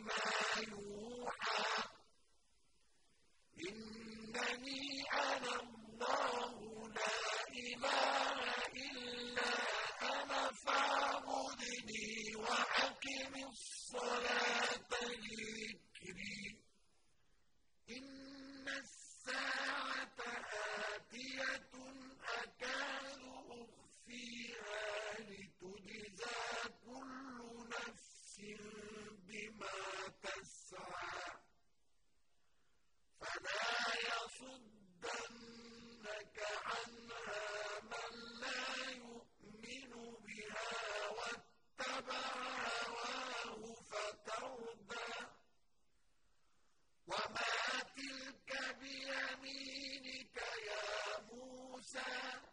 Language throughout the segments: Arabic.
كنت بنا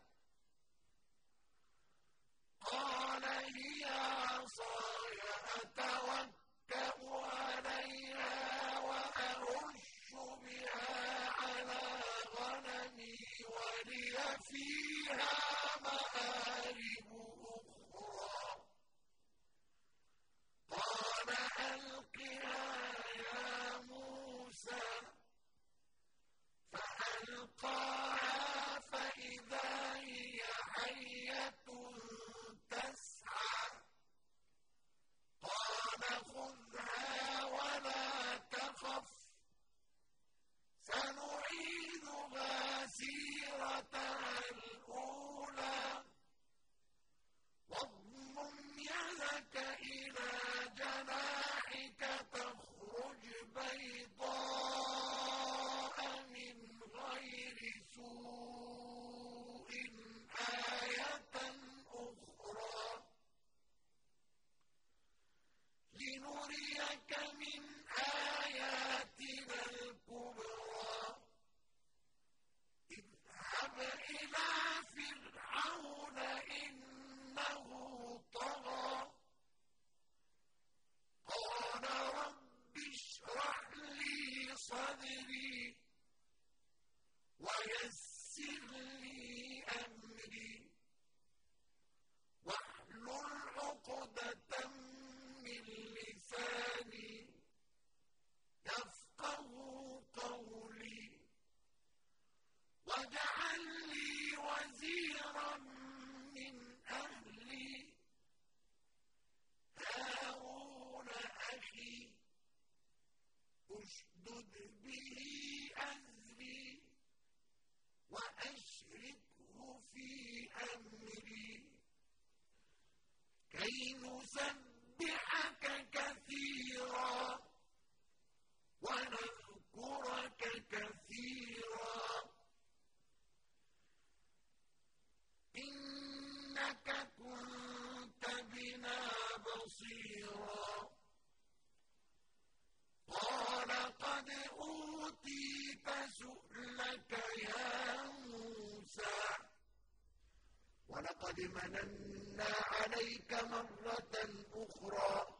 ولقد مننا عليك مرة أخرى.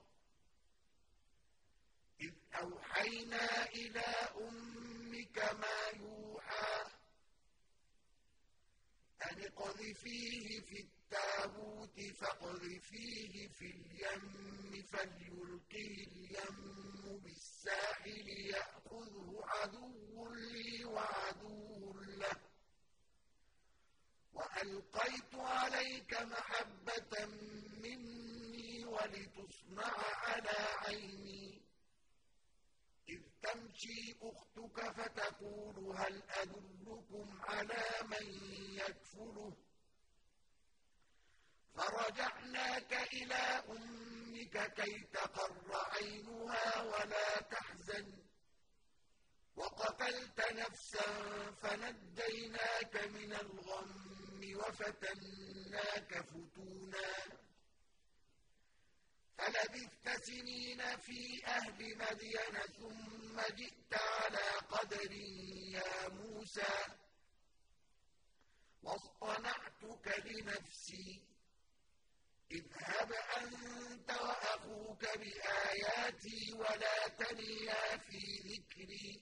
إذ أوحينا إلى أمك ما يوحى أن اقذفيه في التابوت فاقذفيه في اليم فليلقه اليم بالساحل يأخذه عدو لي وعدو وألقيت عليك محبة مني ولتصنع على عيني. إذ تمشي أختك فتقول هل أدلكم على من يكفله؟ فرجعناك إلى أمك كي تقر عينها ولا تحزن. وقتلت نفسا فنجيناك من الغم. وفتناك فتونا فلبثت سنين في أهل مدين ثم جئت على قدر يا موسى واصطنعتك لنفسي اذهب أنت وأخوك بآياتي ولا تنيا في ذكري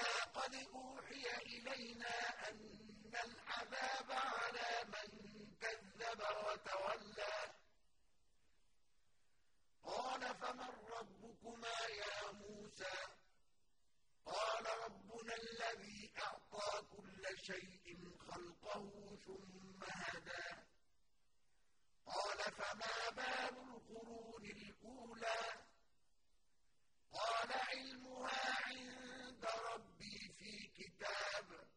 إنا قد أوحي إلينا أن العذاب على من كذب وتولى. قال فمن ربكما يا موسى؟ قال ربنا الذي أعطى كل شيء خلقه ثم هدى. قال فما بال القرون الأولى؟ قال علمها عند ربي في كتاب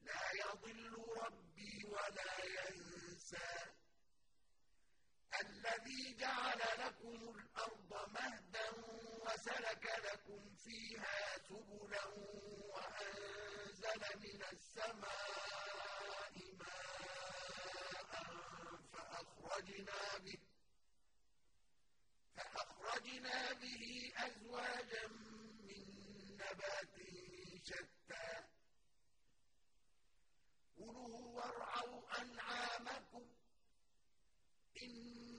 لا يضل ربي ولا ينسى. الذي جعل لكم الأرض مهدا وسلك لكم فيها سبلا وأنزل من السماء ماء فأخرجنا به فأخرجنا به أزواجا من نبات شتى.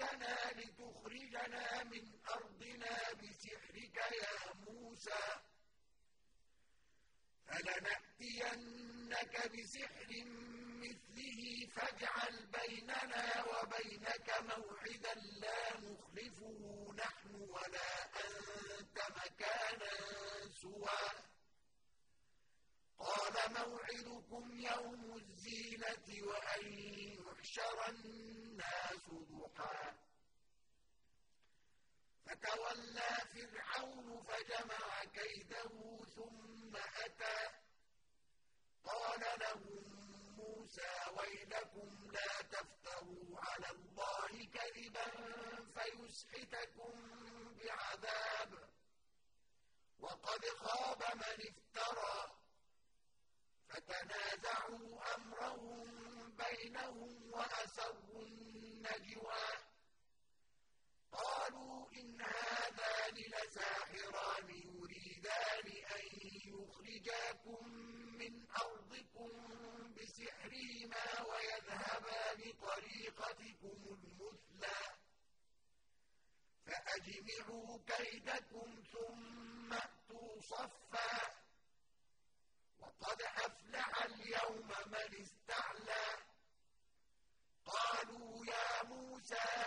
أجئتنا لتخرجنا من أرضنا بسحرك يا موسى. فلنأتينك بسحر مثله فاجعل بيننا وبينك موعدا لا نخلفه نحن ولا أنت مكانا سوى. قال موعدكم يوم الزينة وأن يحشر الناس ضحى فتولى فرعون فجمع كيده ثم أتى. قال لهم موسى ويلكم لا تفتروا على الله كذبا فيسحتكم بعذاب. وقد خاب من افترى. فتنازعوا أمرهم بينهم وأسروا النجوى. إن هذان لساحران يريدان أن يخرجاكم من أرضكم بسحرهما ويذهبا بطريقتكم المثلى. فأجمعوا كيدكم ثم أتوا صفا. وقد أفلح اليوم من استعلى. قالوا يا موسى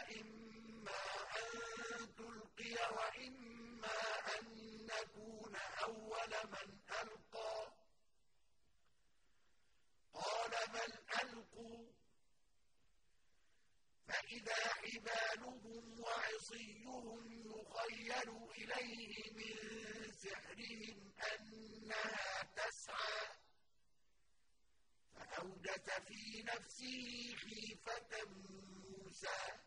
إما أن تلقي وإما أن نكون أول من ألقى. قال بل ألقوا؟ فإذا حبالهم وعصيهم يخيل إليه من سحرهم أنها تسعى. فأوجس في نفسه خيفة موسى.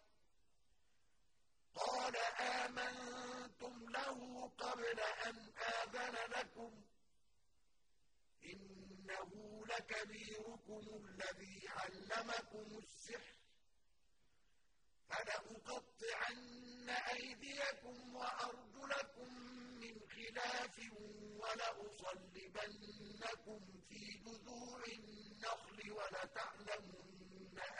قال آمنتم له قبل أن آذن لكم إنه لكبيركم الذي علمكم السحر فلأقطعن أيديكم وأرجلكم من خلاف ولأصلبنكم في جذوع النخل ولتعلمن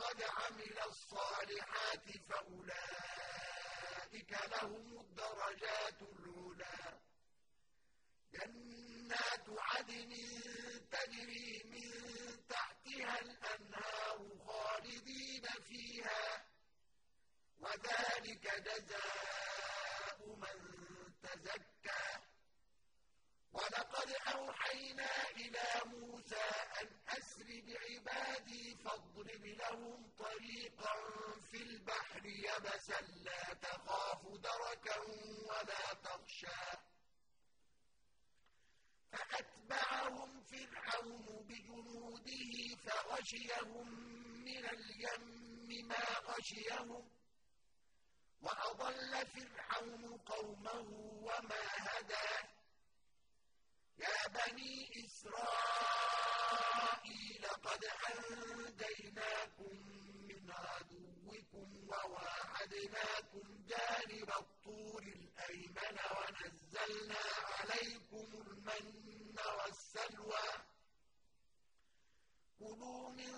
قد عمل الصالحات فأولئك لهم الدرجات العلا جنات عدن تجري من تحتها الأنهار خالدين فيها وذلك جزاء من تزكى. ولقد أوحينا إلى موسى أن أسر بعبادي فاضرب لهم طريقا في البحر يبسا لا تخاف دركا ولا تخشى. فأتبعهم فرعون بجنوده فغشيهم من اليم ما غشيهم وأضل فرعون قومه وما هدى. يا بني إسرائيل قد أنجيناكم من عدوكم وواعدناكم جانب الطور الأيمن ونزلنا عليكم المن والسلوى. كلوا من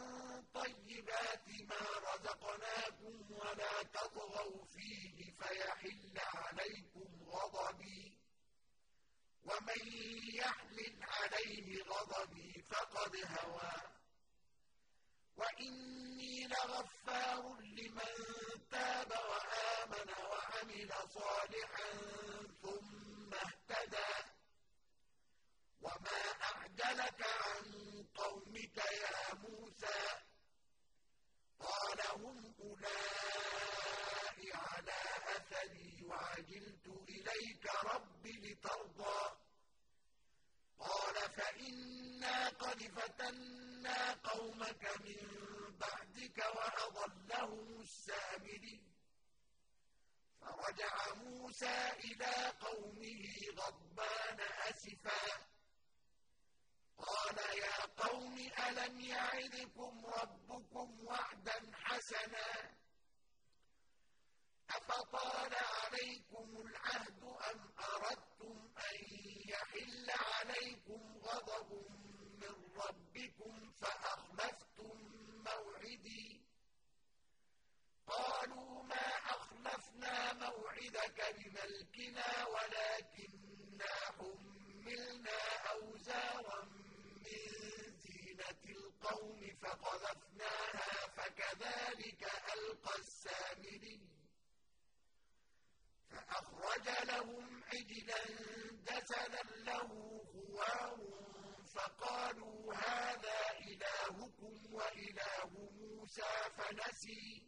طيبات ما رزقناكم ولا تطغوا فيه فيحل عليكم غضبي ومن يحلل عليه غضبي فقد هوى. وإني لغفار لمن تاب وآمن وعمل صالحا ثم اهتدى. وما أعجلك عن قومك يا موسى؟ قال هم أولئك على أثري وعجلت إليك رب لترضى قال فإنا قد فتنا قومك من بعدك وأضلهم السامري. فرجع موسى إلى قومه غضبان أسفا. قال يا قوم ألم يعدكم ربكم وعدا حسنا؟ أفطال عليكم العهد أم أردتم يحل عليكم غضب من ربكم فأخلفتم موعدي. قالوا ما أخلفنا موعدك بملكنا ولكننا حملنا أوزارا من زينة القوم فقذفناها فكذلك ألقى السامري. فأخرج لهم عجلا جسدا له خوار فقالوا هذا إلهكم وإله موسى فنسي.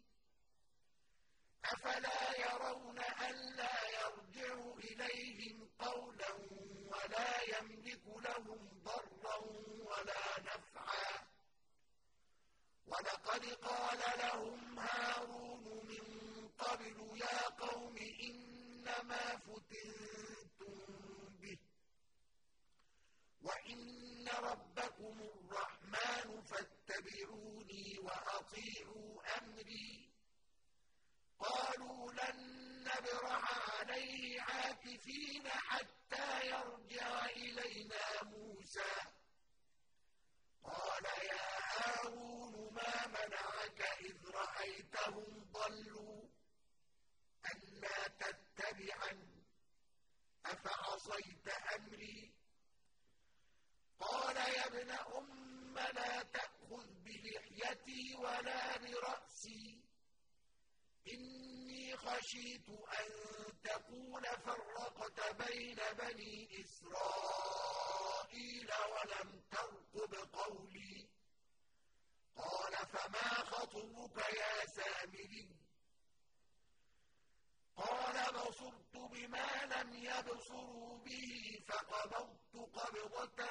أفلا يرون ألا يرجع إليهم قولا ولا يملك لهم ضرا ولا نفعا. ولقد قال لهم هارون من قبل يا قوم إنما فتنتم به. وإن ربكم الرحمن فاتبعوني وأطيعوا أمري. قالوا لن نبرح عليه عاكفين حتى يرجع إلينا موسى. قال يا هارون ما منعك إذ رأيتهم ضلوا؟ ألا تتبعا أفعصيت أمري قال يا ابن أم لا تأخذ بلحيتي ولا برأسي. إني خشيت أن تقول فرقت بين بني إسرائيل ولم ترقب قولي. قال فما خطبك يا سامري؟ قال بصرت بما لم يبصروا به فقبضت قبضة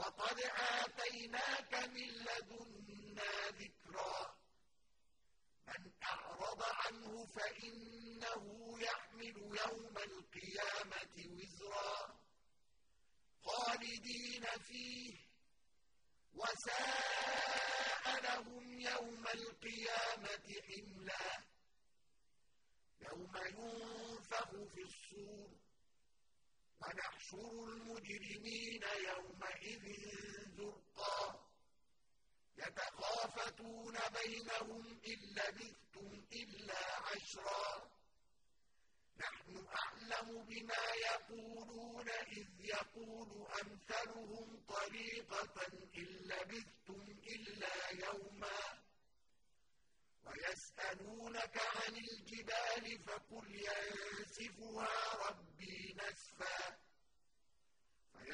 وقد آتيناك من لدنا ذكرا من أعرض عنه فإنه يحمل يوم القيامة وزرا خالدين فيه وساء لهم يوم القيامة حملا يوم ينفخ في الصور ونحشر المجرمين يومئذ زرقا. يتخافتون بينهم إن لبثتم إلا عشرا. نحن أعلم بما يقولون إذ يقول أمثلهم طريقة إن لبثتم إلا يوما. ويسألونك عن الجبال فقل ينسفها ربي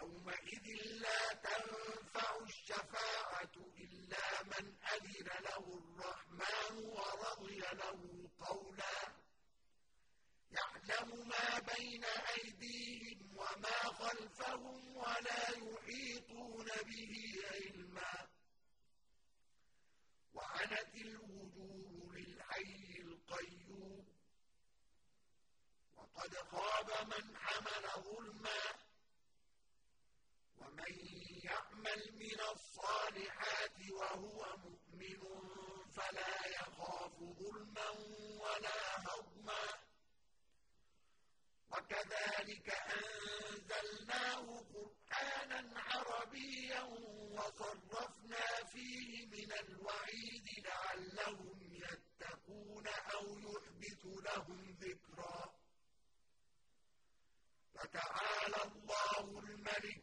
يومئذ لا تنفع الشفاعة إلا من أذن له الرحمن ورضي له قولا. يعلم ما بين أيديهم وما خلفهم ولا يحيطون به علما. وعنت الوجوه للحي القيوم. وقد خاب من حمل ظلما ومن يعمل من الصالحات وهو مؤمن فلا يخاف ظلما ولا هضما. وكذلك أنزلناه قرآنا عربيا وصرفنا فيه من الوعيد لعلهم يتقون أو يحبث لهم ذكرا. فتعالى الله الملك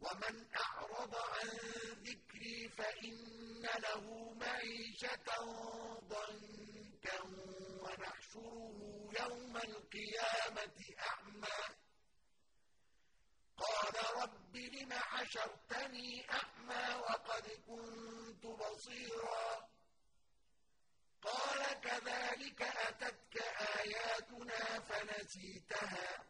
ومن أعرض عن ذكري فإن له معيشة ضنكا ونحشره يوم القيامة أعمى. قال رب لم حشرتني أعمى وقد كنت بصيرا. قال كذلك أتتك آياتنا فنسيتها.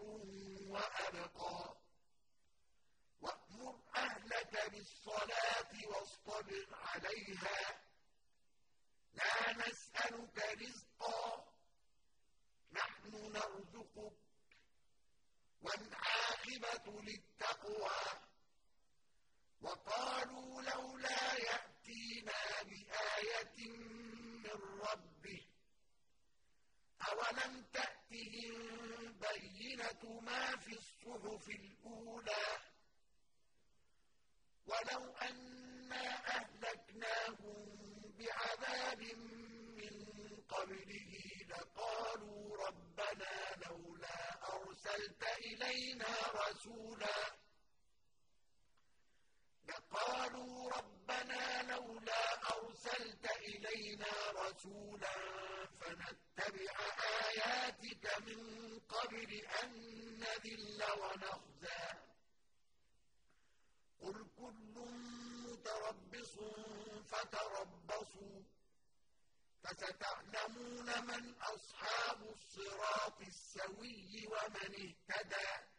أولم تأتهم بينة ما في الصحف الأولى؟ ولو أنا أهلكناهم بعذاب من قبله لقالوا ربنا لولا أرسلت إلينا رسولا. لقالوا ربنا لولا أرسلت إلينا رسولا فنتبع آياتك من قبل أن نذل ونخزى. قل كل متربص فتربصوا فستعلمون من أصحاب الصراط السوي ومن اهتدى.